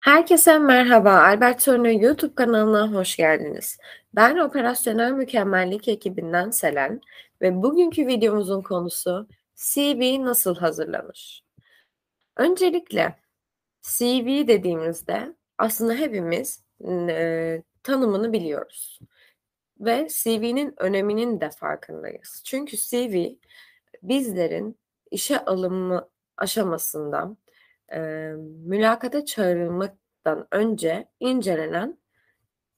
Herkese merhaba. Albert Sorunu YouTube kanalına hoş geldiniz. Ben Operasyonel Mükemmellik ekibinden Selen ve bugünkü videomuzun konusu CV nasıl hazırlanır? Öncelikle CV dediğimizde aslında hepimiz e, tanımını biliyoruz ve CV'nin öneminin de farkındayız. Çünkü CV bizlerin işe alımı aşamasında e, mülakata çağrılmaktan önce incelenen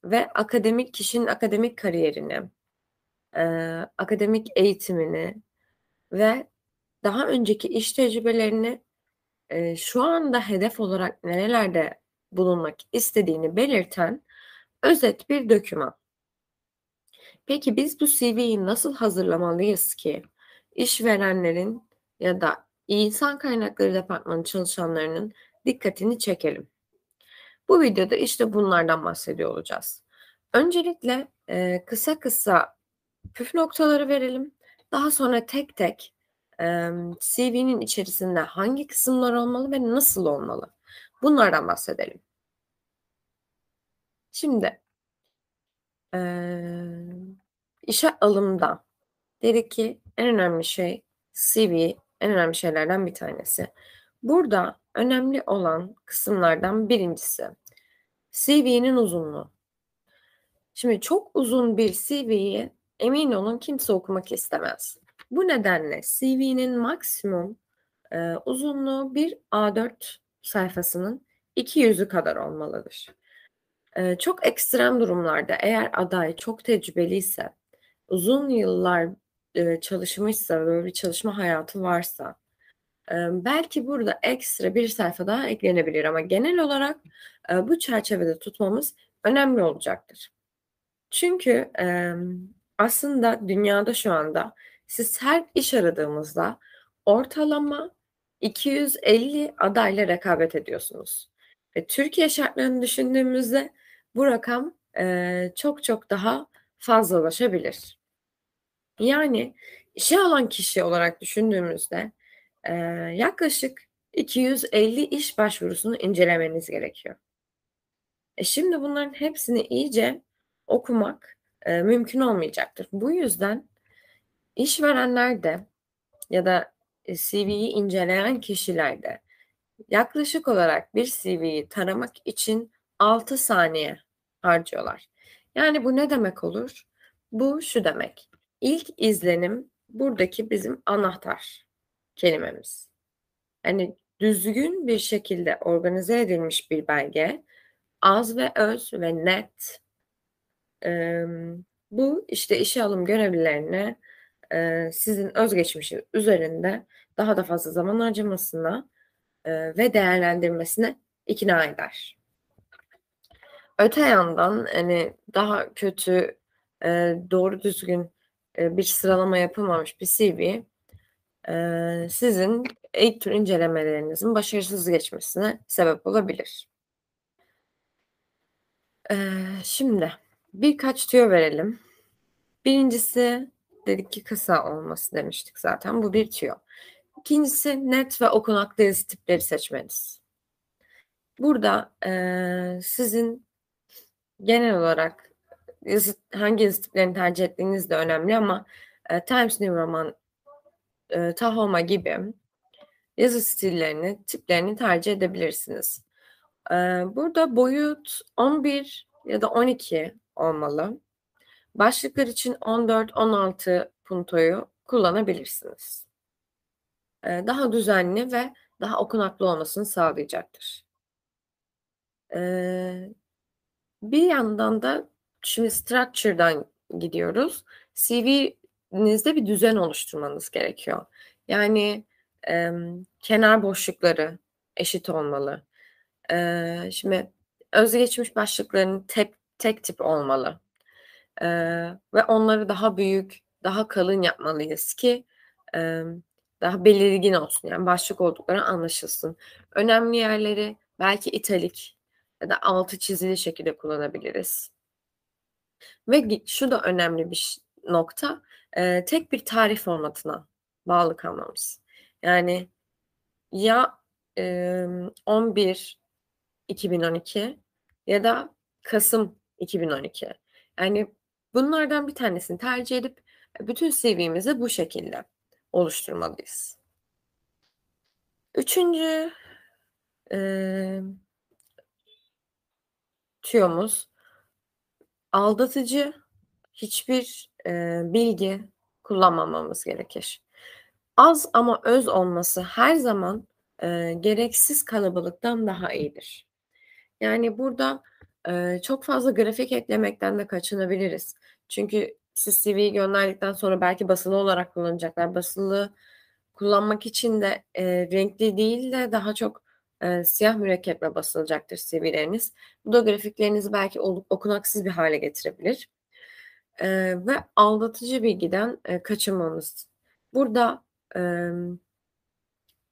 ve akademik kişinin akademik kariyerini, e, akademik eğitimini ve daha önceki iş tecrübelerini e, şu anda hedef olarak nerelerde bulunmak istediğini belirten özet bir doküman. Peki biz bu CV'yi nasıl hazırlamalıyız ki işverenlerin ya da insan kaynakları departmanı çalışanlarının dikkatini çekelim. Bu videoda işte bunlardan bahsediyor olacağız. Öncelikle e, kısa kısa püf noktaları verelim. Daha sonra tek tek e, CV'nin içerisinde hangi kısımlar olmalı ve nasıl olmalı? Bunlardan bahsedelim. Şimdi e, işe alımda dedik ki en önemli şey CV en önemli şeylerden bir tanesi. Burada önemli olan kısımlardan birincisi CV'nin uzunluğu. Şimdi çok uzun bir CV'yi emin olun kimse okumak istemez. Bu nedenle CV'nin maksimum e, uzunluğu bir A4 sayfasının iki yüzü kadar olmalıdır. E, çok ekstrem durumlarda eğer aday çok tecrübeliyse, uzun yıllar e, çalışmışsa, böyle bir çalışma hayatı varsa belki burada ekstra bir sayfa daha eklenebilir ama genel olarak bu çerçevede tutmamız önemli olacaktır. Çünkü aslında dünyada şu anda siz her iş aradığımızda ortalama 250 adayla rekabet ediyorsunuz. Ve Türkiye şartlarını düşündüğümüzde bu rakam çok çok daha fazlalaşabilir. Yani işe alan kişi olarak düşündüğümüzde e, yaklaşık 250 iş başvurusunu incelemeniz gerekiyor. E şimdi bunların hepsini iyice okumak e, mümkün olmayacaktır. Bu yüzden işverenler de ya da CV'yi inceleyen kişiler de yaklaşık olarak bir CV'yi taramak için 6 saniye harcıyorlar. Yani bu ne demek olur? Bu şu demek. İlk izlenim buradaki bizim anahtar kelimemiz. Yani düzgün bir şekilde organize edilmiş bir belge, az ve öz ve net. Ee, bu işte işe alım görevlilerine e, sizin özgeçmişi üzerinde daha da fazla zaman harcamasına e, ve değerlendirmesine ikna eder. Öte yandan hani daha kötü, e, doğru düzgün bir sıralama yapılmamış bir CV sizin ilk tür incelemelerinizin başarısız geçmesine sebep olabilir. Şimdi birkaç tüyo verelim. Birincisi dedik ki kısa olması demiştik zaten. Bu bir tüyo. İkincisi net ve okunaklı yazı tipleri seçmeniz. Burada e, sizin genel olarak yazı, hangi yazı tiplerini tercih ettiğiniz de önemli ama e, Times New Roman, e, Tahoma gibi yazı stillerini, tiplerini tercih edebilirsiniz. E, burada boyut 11 ya da 12 olmalı. Başlıklar için 14-16 puntoyu kullanabilirsiniz. E, daha düzenli ve daha okunaklı olmasını sağlayacaktır. Bir yandan da Şimdi structure'dan gidiyoruz. CV'nizde bir düzen oluşturmanız gerekiyor. Yani e, kenar boşlukları eşit olmalı. E, şimdi özgeçmiş başlıkların tek, tek tip olmalı. E, ve onları daha büyük, daha kalın yapmalıyız ki e, daha belirgin olsun. Yani başlık oldukları anlaşılsın. Önemli yerleri belki italik ya da altı çizili şekilde kullanabiliriz. Ve şu da önemli bir nokta, eee, tek bir tarih formatına bağlı kalmamız. Yani ya, emm, 11 2012 ya da Kasım 2012. Yani bunlardan bir tanesini tercih edip bütün CV'mizi bu şekilde oluşturmalıyız. Üçüncü e, tüyomuz aldatıcı hiçbir e, bilgi kullanmamamız gerekir. Az ama öz olması her zaman e, gereksiz kalabalıktan daha iyidir. Yani burada e, çok fazla grafik eklemekten de kaçınabiliriz. Çünkü siz CV'yi gönderdikten sonra belki basılı olarak kullanacaklar. Basılı kullanmak için de e, renkli değil de daha çok e, siyah mürekkeple basılacaktır CV'leriniz. Bu da grafiklerinizi belki okunaksız bir hale getirebilir. E, ve aldatıcı bilgiden e, kaçınmanız. Burada e,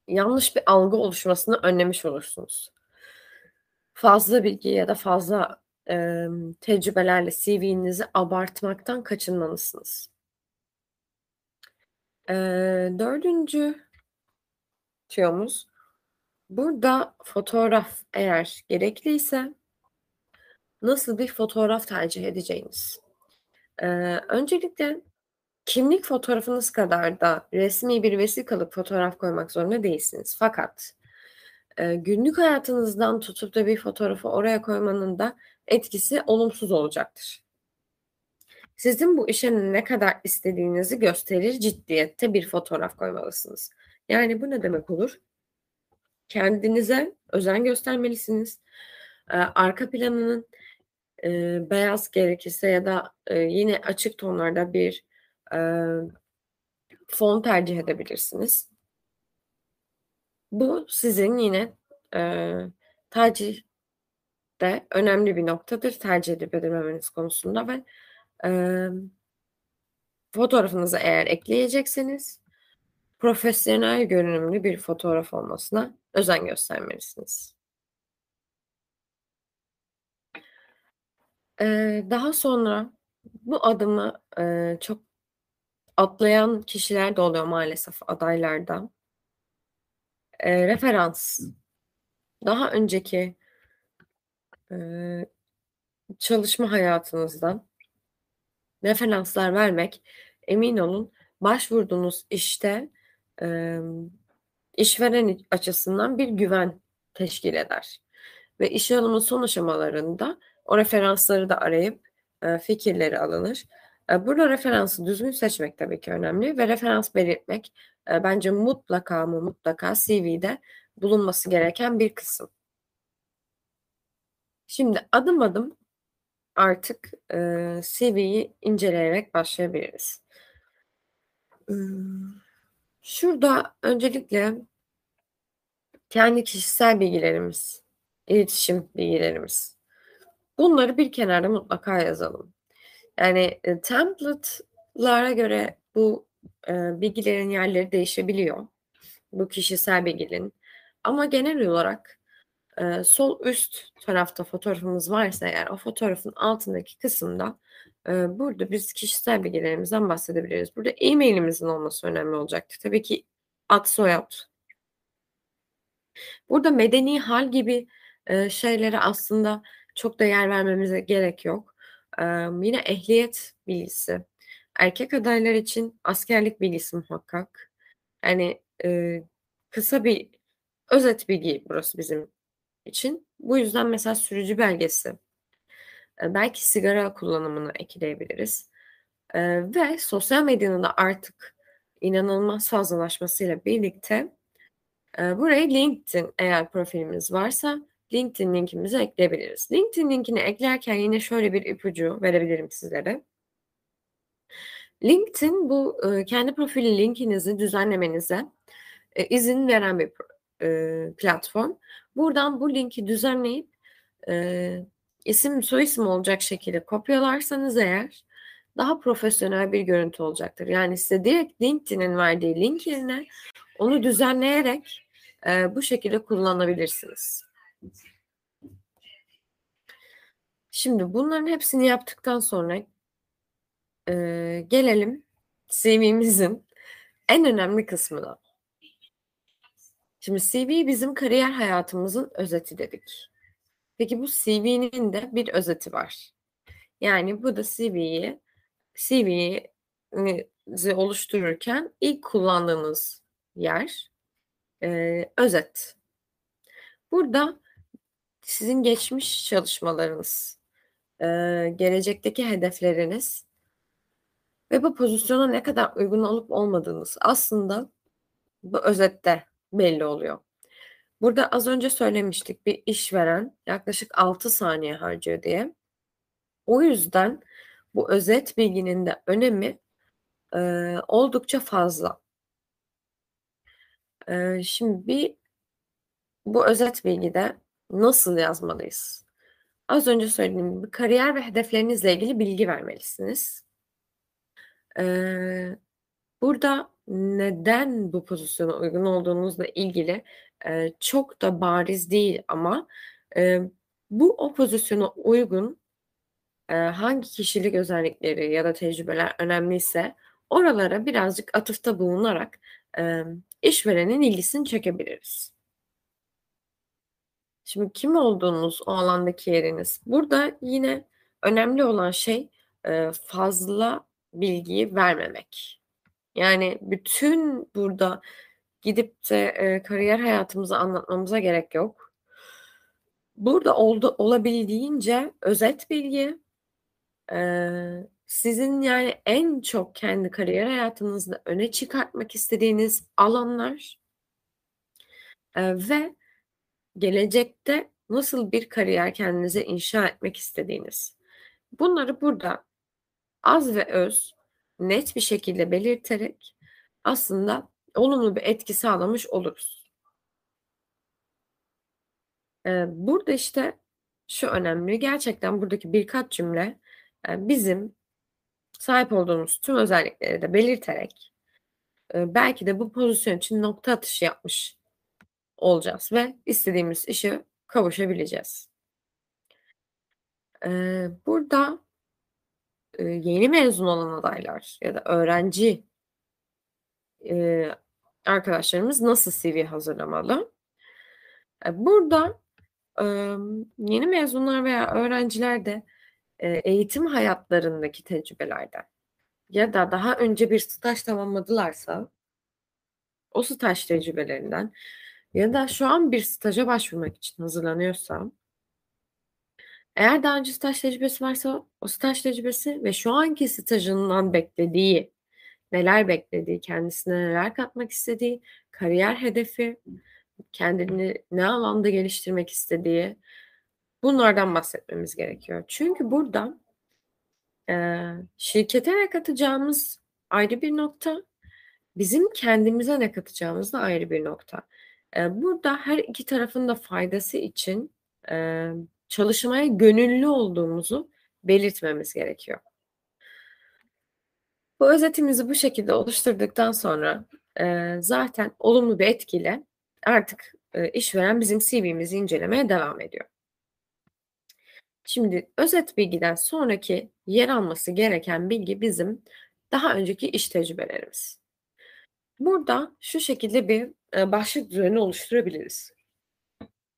yanlış bir algı oluşmasını önlemiş olursunuz. Fazla bilgi ya da fazla e, tecrübelerle CV'nizi abartmaktan kaçınmalısınız. E, dördüncü tüyomuz burada fotoğraf eğer gerekliyse nasıl bir fotoğraf tercih edeceğiniz. Öncelikle kimlik fotoğrafınız kadar da resmi bir vesikalık fotoğraf koymak zorunda değilsiniz. Fakat e, günlük hayatınızdan tutup da bir fotoğrafı oraya koymanın da etkisi olumsuz olacaktır. Sizin bu işe ne kadar istediğinizi gösterir ciddiyette bir fotoğraf koymalısınız. Yani bu ne demek olur? Kendinize özen göstermelisiniz. Ee, arka planının e, beyaz gerekirse ya da e, yine açık tonlarda bir e, fon tercih edebilirsiniz. Bu sizin yine e, tercihte önemli bir noktadır tercih edip edilmemeniz konusunda ve e, fotoğrafınızı eğer ekleyecekseniz profesyonel görünümlü bir fotoğraf olmasına özen göstermelisiniz. Ee, daha sonra bu adımı e, çok atlayan kişiler de oluyor maalesef adaylarda. E, referans. Daha önceki e, çalışma hayatınızdan referanslar vermek emin olun başvurduğunuz işte e, işveren açısından bir güven teşkil eder. Ve iş alımı son aşamalarında o referansları da arayıp e, fikirleri alınır. E, burada referansı düzgün seçmek tabii ki önemli ve referans belirtmek e, bence mutlaka mı mutlaka CV'de bulunması gereken bir kısım. Şimdi adım adım artık CV'yi inceleyerek başlayabiliriz. Şurada öncelikle kendi kişisel bilgilerimiz, iletişim bilgilerimiz. Bunları bir kenarda mutlaka yazalım. Yani e, template'lara göre bu e, bilgilerin yerleri değişebiliyor. Bu kişisel bilgilerin. Ama genel olarak e, sol üst tarafta fotoğrafımız varsa eğer o fotoğrafın altındaki kısımda e, burada biz kişisel bilgilerimizden bahsedebiliriz. Burada e-mailimizin olması önemli olacaktır. Tabii ki ad soyad. Burada medeni hal gibi e, şeylere aslında çok da yer vermemize gerek yok. E, yine ehliyet bilgisi. Erkek adaylar için askerlik bilgisi muhakkak. Yani e, kısa bir özet bilgi burası bizim için. Bu yüzden mesela sürücü belgesi, e, belki sigara kullanımını ekleyebiliriz. E, ve sosyal medyanın da artık inanılmaz fazlalaşmasıyla birlikte e, buraya LinkedIn eğer profilimiz varsa LinkedIn linkimizi ekleyebiliriz. LinkedIn linkini eklerken yine şöyle bir ipucu verebilirim sizlere. LinkedIn bu kendi profili linkinizi düzenlemenize izin veren bir platform. Buradan bu linki düzenleyip e, isim soyisim olacak şekilde kopyalarsanız eğer daha profesyonel bir görüntü olacaktır. Yani size direkt LinkedIn'in verdiği link yerine onu düzenleyerek e, bu şekilde kullanabilirsiniz. Şimdi bunların hepsini yaptıktan sonra e, gelelim CV'mizin en önemli kısmına. Şimdi CV bizim kariyer hayatımızın özeti dedik. Peki bu CV'nin de bir özeti var. Yani bu da CV'yi CV'nizi oluştururken ilk kullandığınız yer e, özet. Burada sizin geçmiş çalışmalarınız, e, gelecekteki hedefleriniz ve bu pozisyona ne kadar uygun olup olmadığınız aslında bu özette belli oluyor. Burada az önce söylemiştik bir işveren yaklaşık 6 saniye harcıyor diye. O yüzden bu özet bilginin de önemi e, oldukça fazla. E, şimdi bir bu özet bilgide nasıl yazmalıyız? Az önce söylediğim gibi kariyer ve hedeflerinizle ilgili bilgi vermelisiniz. Ee, burada neden bu pozisyona uygun olduğunuzla ilgili e, çok da bariz değil ama e, bu o pozisyona uygun e, hangi kişilik özellikleri ya da tecrübeler önemliyse oralara birazcık atıfta bulunarak e, işverenin ilgisini çekebiliriz. Şimdi kim olduğunuz, o alandaki yeriniz. Burada yine önemli olan şey fazla bilgiyi vermemek. Yani bütün burada gidip de kariyer hayatımızı anlatmamıza gerek yok. Burada oldu olabildiğince özet bilgi, sizin yani en çok kendi kariyer hayatınızda öne çıkartmak istediğiniz alanlar ve gelecekte nasıl bir kariyer kendinize inşa etmek istediğiniz. Bunları burada az ve öz, net bir şekilde belirterek aslında olumlu bir etki sağlamış oluruz. Ee, burada işte şu önemli, gerçekten buradaki birkaç cümle e, bizim sahip olduğumuz tüm özellikleri de belirterek e, belki de bu pozisyon için nokta atışı yapmış olacağız ve istediğimiz işe kavuşabileceğiz. Ee, burada e, yeni mezun olan adaylar ya da öğrenci e, arkadaşlarımız nasıl CV hazırlamalı? E, burada e, yeni mezunlar veya öğrenciler de e, eğitim hayatlarındaki tecrübelerden ya da daha önce bir staj tamamladılarsa o staj tecrübelerinden ya da şu an bir staja başvurmak için hazırlanıyorsam eğer daha önce staj tecrübesi varsa o staj tecrübesi ve şu anki stajından beklediği, neler beklediği, kendisine neler katmak istediği, kariyer hedefi, kendini ne alanda geliştirmek istediği bunlardan bahsetmemiz gerekiyor. Çünkü burada e, şirkete ne katacağımız ayrı bir nokta, bizim kendimize ne katacağımız da ayrı bir nokta. Burada her iki tarafın da faydası için çalışmaya gönüllü olduğumuzu belirtmemiz gerekiyor. Bu özetimizi bu şekilde oluşturduktan sonra zaten olumlu bir etkiyle artık işveren bizim CV'mizi incelemeye devam ediyor. Şimdi özet bilgiden sonraki yer alması gereken bilgi bizim daha önceki iş tecrübelerimiz. Burada şu şekilde bir başlık düzeni oluşturabiliriz.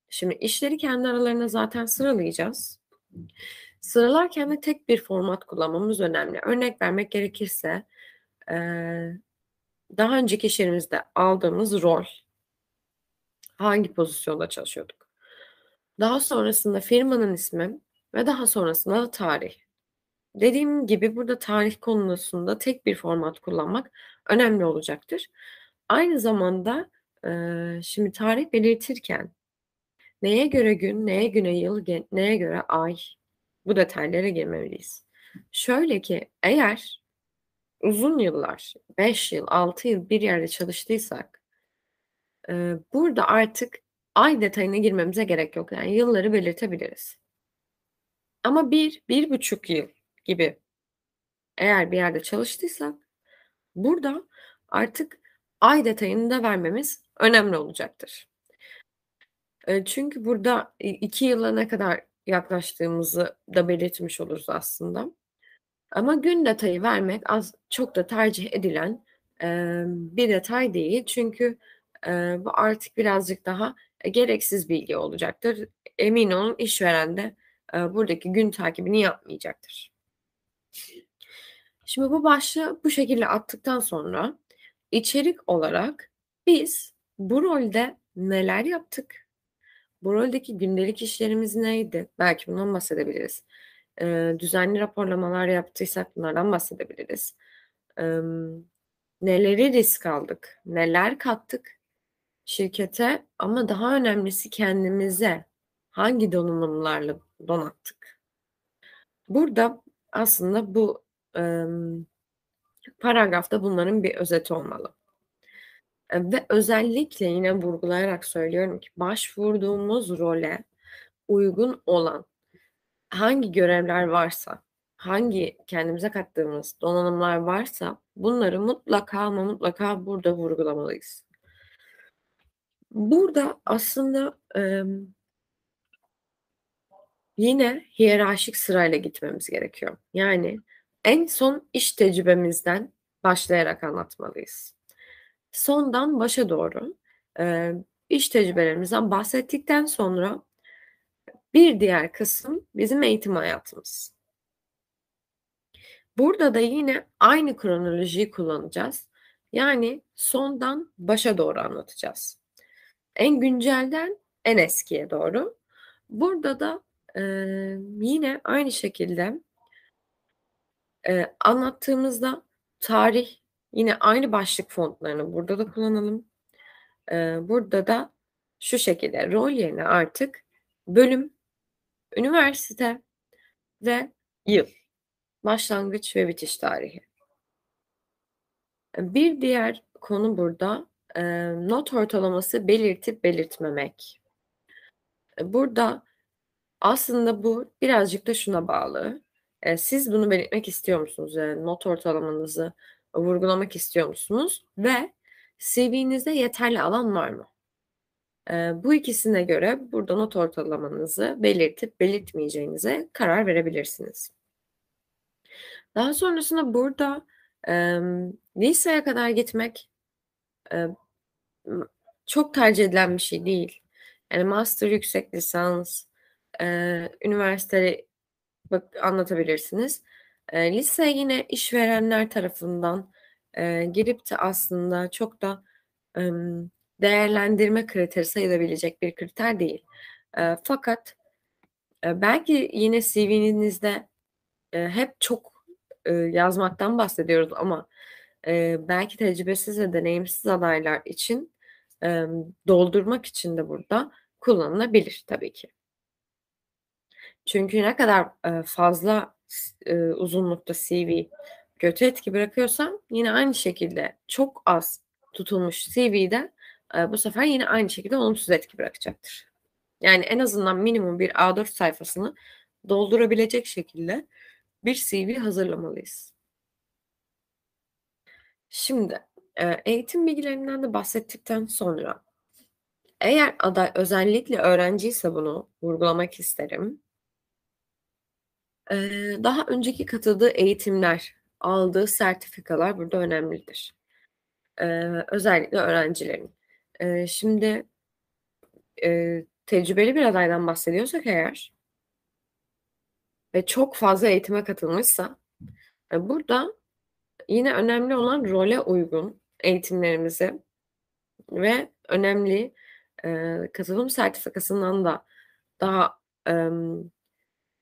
Şimdi işleri kendi aralarına zaten sıralayacağız. Sıralarken de tek bir format kullanmamız önemli. Örnek vermek gerekirse daha önceki iş yerimizde aldığımız rol, hangi pozisyonda çalışıyorduk. Daha sonrasında firmanın ismi ve daha sonrasında da tarih. Dediğim gibi burada tarih konusunda tek bir format kullanmak önemli olacaktır. Aynı zamanda şimdi tarih belirtirken Neye göre gün, neye göre yıl, neye göre ay? Bu detaylara girmeliyiz. Şöyle ki eğer uzun yıllar, 5 yıl, 6 yıl bir yerde çalıştıysak burada artık ay detayına girmemize gerek yok. Yani yılları belirtebiliriz. Ama bir, bir buçuk yıl gibi eğer bir yerde çalıştıysak burada artık ay detayını da vermemiz önemli olacaktır çünkü burada iki yıla ne kadar yaklaştığımızı da belirtmiş oluruz aslında. Ama gün detayı vermek az çok da tercih edilen bir detay değil. Çünkü bu artık birazcık daha e, gereksiz bilgi olacaktır. Emin olun işveren de e, buradaki gün takibini yapmayacaktır. Şimdi bu başlığı bu şekilde attıktan sonra içerik olarak biz bu rolde neler yaptık? Bu roldeki gündelik işlerimiz neydi? Belki bundan bahsedebiliriz. E, düzenli raporlamalar yaptıysak bunlardan bahsedebiliriz. E, neleri risk aldık? Neler kattık şirkete? Ama daha önemlisi kendimize hangi donanımlarla donattık? Burada aslında bu e, paragrafta bunların bir özeti olmalı. Ve özellikle yine vurgulayarak söylüyorum ki başvurduğumuz role uygun olan hangi görevler varsa, hangi kendimize kattığımız donanımlar varsa bunları mutlaka ama mutlaka burada vurgulamalıyız. Burada aslında e, yine hiyerarşik sırayla gitmemiz gerekiyor. Yani en son iş tecrübemizden başlayarak anlatmalıyız. Sondan başa doğru e, iş tecrübelerimizden bahsettikten sonra bir diğer kısım bizim eğitim hayatımız. Burada da yine aynı kronolojiyi kullanacağız. Yani sondan başa doğru anlatacağız. En güncelden en eskiye doğru. Burada da e, yine aynı şekilde e, anlattığımızda tarih yine aynı başlık fontlarını burada da kullanalım. E, burada da şu şekilde rol yerine artık bölüm, üniversite ve yıl. Başlangıç ve bitiş tarihi. Bir diğer konu burada e, not ortalaması belirtip belirtmemek. Burada aslında bu birazcık da şuna bağlı. E, siz bunu belirtmek istiyor musunuz? Yani not ortalamanızı vurgulamak istiyor musunuz? Ve CV'nizde yeterli alan var mı? E, bu ikisine göre burada not ortalamanızı belirtip belirtmeyeceğinize karar verebilirsiniz. Daha sonrasında burada e, liseye kadar gitmek e, çok tercih edilen bir şey değil. Yani master yüksek lisans, e, üniversite bak, anlatabilirsiniz. E, lise yine işverenler tarafından e, girip de aslında çok da e, değerlendirme kriteri sayılabilecek bir kriter değil. E, fakat e, belki yine CV'nizde e, hep çok e, yazmaktan bahsediyoruz ama e, belki tecrübesiz ve deneyimsiz adaylar için e, doldurmak için de burada kullanılabilir tabii ki. Çünkü ne kadar fazla e, uzunlukta CV kötü etki bırakıyorsam yine aynı şekilde çok az tutulmuş CV'de e, bu sefer yine aynı şekilde olumsuz etki bırakacaktır. Yani en azından minimum bir A4 sayfasını doldurabilecek şekilde bir CV hazırlamalıyız. Şimdi eğitim bilgilerinden de bahsettikten sonra eğer aday özellikle öğrenciyse bunu vurgulamak isterim. Daha önceki katıldığı eğitimler, aldığı sertifikalar burada önemlidir. özellikle öğrencilerin. şimdi tecrübeli bir adaydan bahsediyorsak eğer ve çok fazla eğitime katılmışsa burada yine önemli olan role uygun eğitimlerimizi ve önemli e, katılım sertifikasından da daha e,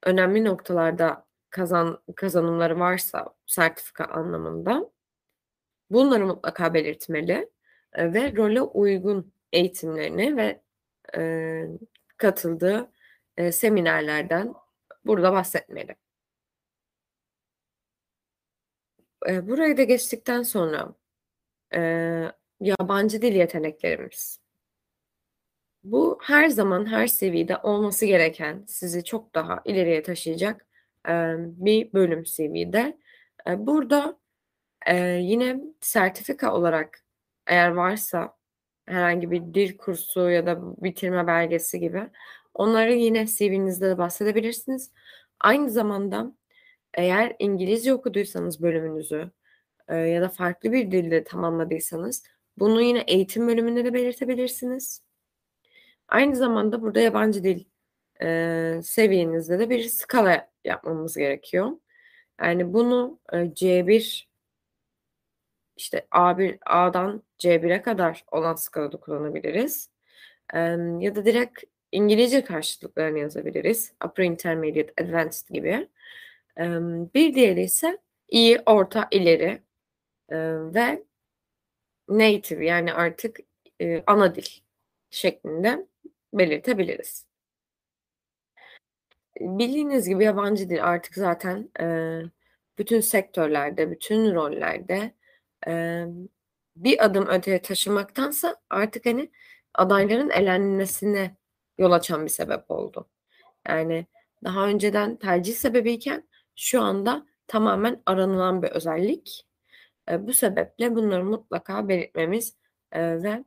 önemli noktalarda kazan kazanımları varsa sertifika anlamında bunları mutlaka belirtmeli ve role uygun eğitimlerini ve e, katıldığı e, seminerlerden burada bahsetmeli. E, burayı da geçtikten sonra e, yabancı dil yeteneklerimiz. Bu her zaman her seviyede olması gereken, sizi çok daha ileriye taşıyacak e, bir bölüm CV'de. E, burada e, yine sertifika olarak eğer varsa herhangi bir dil kursu ya da bitirme belgesi gibi onları yine CV'nizde de bahsedebilirsiniz. Aynı zamanda eğer İngilizce okuduysanız bölümünüzü e, ya da farklı bir dilde tamamladıysanız bunu yine eğitim bölümünde de belirtebilirsiniz. Aynı zamanda burada yabancı dil eee, seviyenizde de bir skala yapmamız gerekiyor. Yani bunu e, C1 işte A1 A'dan C1'e kadar olan skalada kullanabiliriz. Emm, ya da direkt İngilizce karşılıklarını yazabiliriz. Upper Intermediate, Advanced gibi. Emm, bir diğeri ise iyi, orta, ileri eee, ve native yani artık eee, ana dil şeklinde belirtebiliriz. Bildiğiniz gibi yabancı dil artık zaten eee, bütün sektörlerde, bütün rollerde emm, bir adım öteye taşımaktansa artık hani adayların elenmesine yol açan bir sebep oldu. Yani daha önceden tercih sebebiyken şu anda tamamen aranılan bir özellik. Eee, bu sebeple bunları mutlaka belirtmemiz eee, ve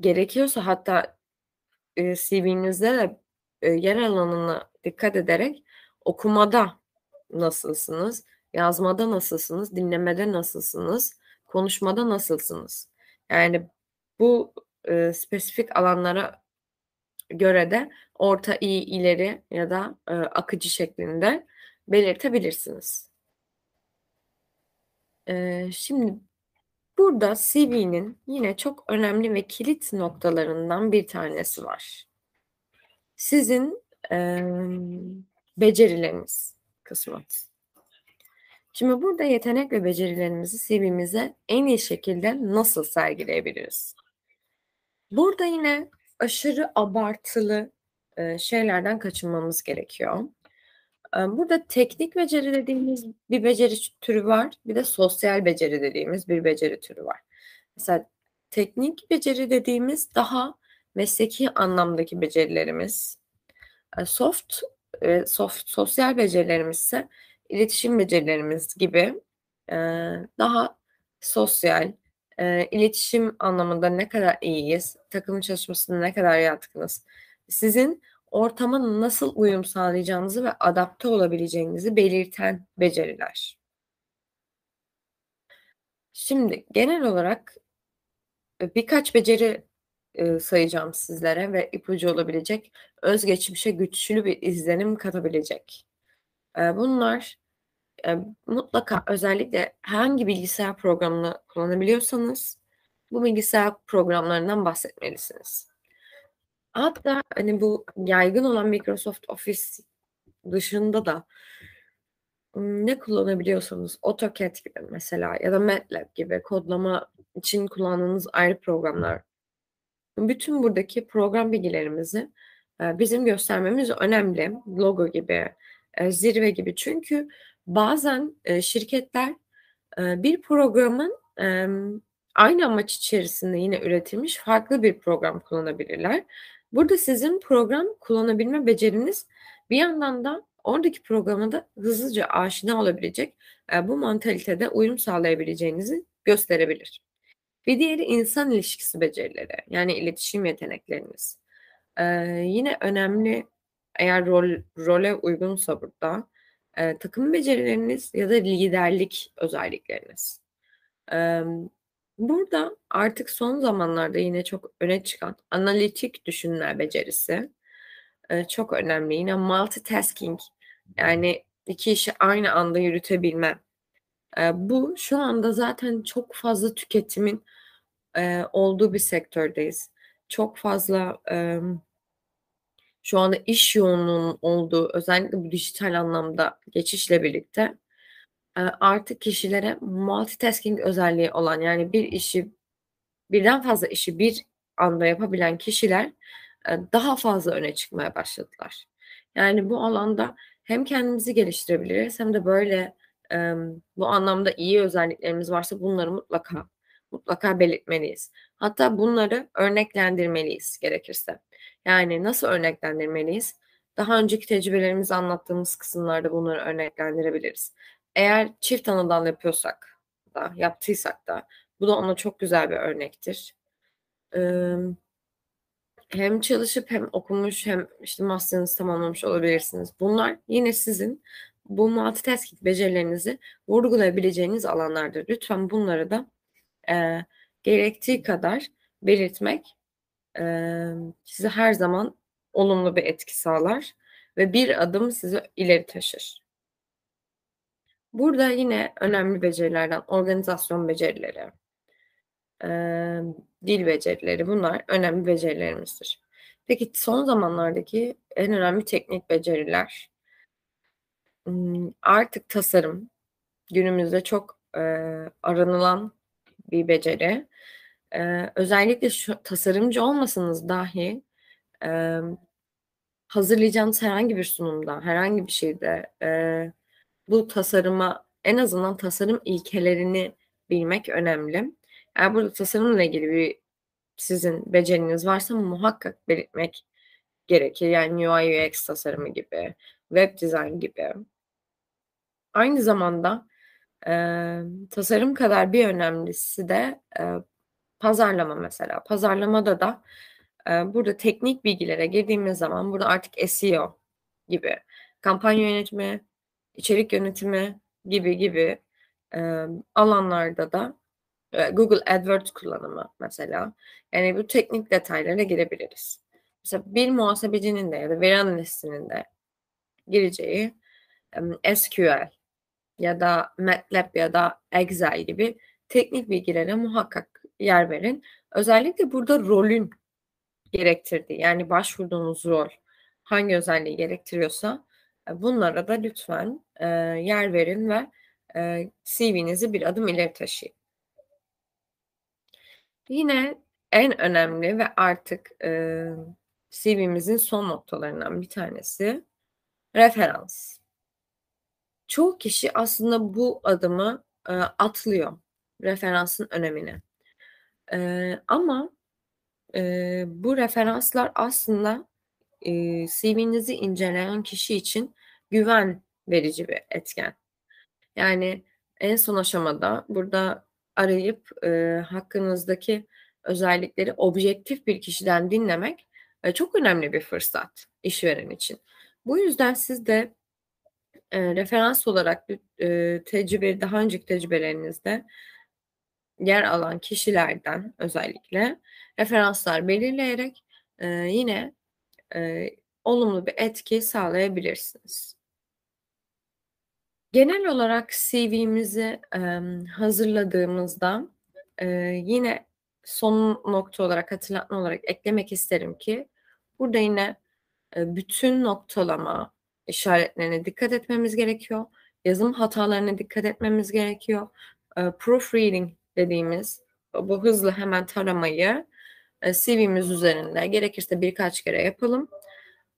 gerekiyorsa hatta eee, CV'nizde de eee, yer alanına dikkat ederek okumada nasılsınız, yazmada nasılsınız, dinlemede nasılsınız, konuşmada nasılsınız? Yani bu eee, spesifik alanlara göre de orta, iyi, ileri ya da eee, akıcı şeklinde belirtebilirsiniz. Eee, şimdi burada CV'nin yine çok önemli ve kilit noktalarından bir tanesi var. Sizin emm, becerileriniz kısmı. Şimdi burada yetenek ve becerilerimizi CV'mize en iyi şekilde nasıl sergileyebiliriz? Burada yine aşırı abartılı eee, şeylerden kaçınmamız gerekiyor. Burada teknik beceri dediğimiz bir beceri türü var. Bir de sosyal beceri dediğimiz bir beceri türü var. Mesela teknik beceri dediğimiz daha mesleki anlamdaki becerilerimiz. Soft, soft sosyal becerilerimiz ise iletişim becerilerimiz gibi daha sosyal, iletişim anlamında ne kadar iyiyiz, takım çalışmasına ne kadar yatkınız, sizin ortama nasıl uyum sağlayacağınızı ve adapte olabileceğinizi belirten beceriler. Şimdi genel olarak e, birkaç beceri eee, sayacağım sizlere ve ipucu olabilecek, özgeçmişe güçlü bir izlenim katabilecek. Eee, bunlar, mutlaka özellikle hangi bilgisayar programını kullanabiliyorsanız bu bilgisayar programlarından bahsetmelisiniz. Hatta hani bu yaygın olan Microsoft Office dışında da ne kullanabiliyorsanız AutoCAD gibi mesela ya da MATLAB gibi kodlama için kullandığınız ayrı programlar. Bütün buradaki program bilgilerimizi, bizim göstermemiz önemli. Logo gibi, zirve gibi. Çünkü bazen, şirketler, bir programın, aynı amaç içerisinde yine üretilmiş farklı bir program kullanabilirler. Burada sizin program kullanabilme beceriniz bir yandan da oradaki programa da hızlıca aşina olabilecek, eee, bu mantalitede uyum sağlayabileceğinizi gösterebilir. Bir diğeri insan ilişkisi becerileri, yani iletişim yetenekleriniz. Eee, yine önemli eğer rol role uygunsa burada, eee, takım becerileriniz ya da liderlik özellikleriniz. Burada artık son zamanlarda yine çok öne çıkan analitik düşünme becerisi, çok önemli. Yine multitasking yani 2 işi aynı anda yürütebilme. Bu şu anda zaten çok fazla tüketimin, olduğu bir sektördeyiz. Çok fazla, şu anda iş yoğunluğunun olduğu, özellikle bu dijital anlamda geçişle birlikte, artık kişilere multitasking özelliği olan, yani bir işi, birden fazla işi bir anda yapabilen kişiler, daha fazla öne çıkmaya başladılar. Yani bu alanda hem kendimizi geliştirebiliriz hem de böyle, bu anlamda iyi özelliklerimiz varsa bunları mutlaka, mutlaka belirtmeliyiz. Hatta bunları örneklendirmeliyiz gerekirse. Yani nasıl örneklendirmeliyiz? Daha önceki tecrübelerimizi anlattığımız kısımlarda bunları örneklendirebiliriz. Eğer çift ana dal yapıyorsak da, yaptıysak da bu da ona çok güzel bir örnektir. Imm hem çalışıp hem okumuş hem, işte, master'ınızı tamamlamış olabilirsiniz. Bunlar yine sizin bu multitasking becerilerinizi vurgulayabileceğiniz alanlardır. Lütfen bunları da, eee, gerektiği kadar belirtmek emm, size her zaman olumlu bir etki sağlar ve bir adım sizi ileri taşır. Burada yine önemli becerilerden organizasyon becerileri, dil becerileri bunlar önemli becerilerimizdir. Peki son zamanlardaki en önemli teknik beceriler ımm, artık tasarım günümüzde çok, aranılan bir beceri. Özellikle şu tasarımcı olmasanız dahi, hazırlayacağınız herhangi bir sunumda, herhangi bir şeyde, eee, bu tasarıma en azından tasarım ilkelerini bilmek önemli. Eğer burada tasarımla ilgili bir sizin beceriniz varsa muhakkak belirtmek gerekir. Yani UI UX tasarımı gibi, web design gibi. Aynı zamanda, emm, tasarım kadar bir önemlisi de, eee, pazarlama mesela. Pazarlamada da, eee, burada teknik bilgilere girdiğimiz zaman burada artık SEO gibi, kampanya yönetimi, içerik yönetimi gibi gibi, emm, alanlarda da, eee, Google AdWords kullanımı mesela, yani bu teknik detaylara girebiliriz. Mesela bir muhasebecinin de ya da veri analistinin de gireceği, emm, SQL ya da MATLAB ya da Excel gibi teknik bilgilere muhakkak yer verin. Özellikle burada rolün gerektirdiği, yani başvurduğunuz rol hangi özelliği gerektiriyorsa, bunlara da lütfen, eee, yer verin ve, eee, CV'nizi bir adım ileri taşıyın. Yine en önemli ve artık, ııı, CV'mizin son noktalarından bir tanesi referans. Çoğu kişi aslında bu adımı, eee, atlıyor, referansın önemini. Eee, ama, eee, bu referanslar aslında, eee, CV'nizi inceleyen kişi için güven verici bir etken. Yani en son aşamada burada arayıp, eee, hakkınızdaki özellikleri objektif bir kişiden dinlemek, eee, çok önemli bir fırsat işveren için. Bu yüzden siz de, eee, referans olarak eee, tecrübe daha önceki tecrübelerinizde yer alan kişilerden özellikle referanslar belirleyerek, eee, yine, eee, olumlu bir etki sağlayabilirsiniz. Genel olarak CV'mizi, emm, hazırladığımızda, eee, yine son nokta olarak, hatırlatma olarak eklemek isterim ki burada yine, eee, bütün noktalama işaretlerine dikkat etmemiz gerekiyor. Yazım hatalarına dikkat etmemiz gerekiyor. Eee, proofreading dediğimiz bu hızlı hemen taramayı, CV'miz üzerinde gerekirse birkaç kere yapalım,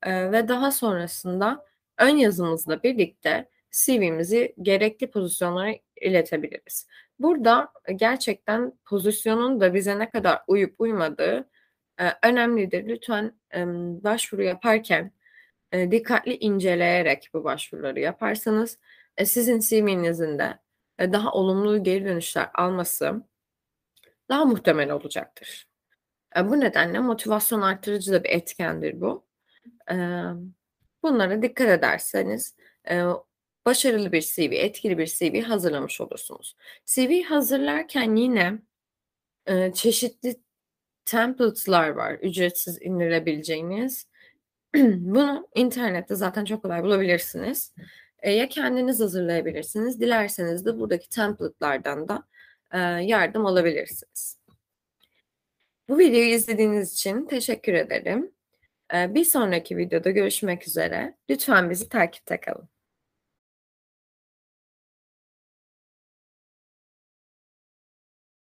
eee, ve daha sonrasında ön yazımızla birlikte CV'mizi gerekli pozisyonlara iletebiliriz. Burada gerçekten pozisyonun da bize ne kadar uyup uymadığı, eee, önemlidir. Lütfen, başvuru yaparken, dikkatli inceleyerek bu başvuruları yaparsanız, sizin CV'nizin de, daha olumlu geri dönüşler alması daha muhtemel olacaktır. Eee, bu nedenle motivasyon arttırıcı da bir etkendir bu. Emm, bunlara dikkat ederseniz, eee, başarılı bir CV, etkili bir CV hazırlamış olursunuz. CV hazırlarken yine, eee, çeşitli template'lar var ücretsiz indirebileceğiniz. Bunu internette zaten çok kolay bulabilirsiniz. Eee, ya kendiniz hazırlayabilirsiniz, dilerseniz de buradaki template'lardan da, eee, yardım alabilirsiniz. Bu videoyu izlediğiniz için teşekkür ederim. Eee, bir sonraki videoda görüşmek üzere. Lütfen bizi takipte kalın.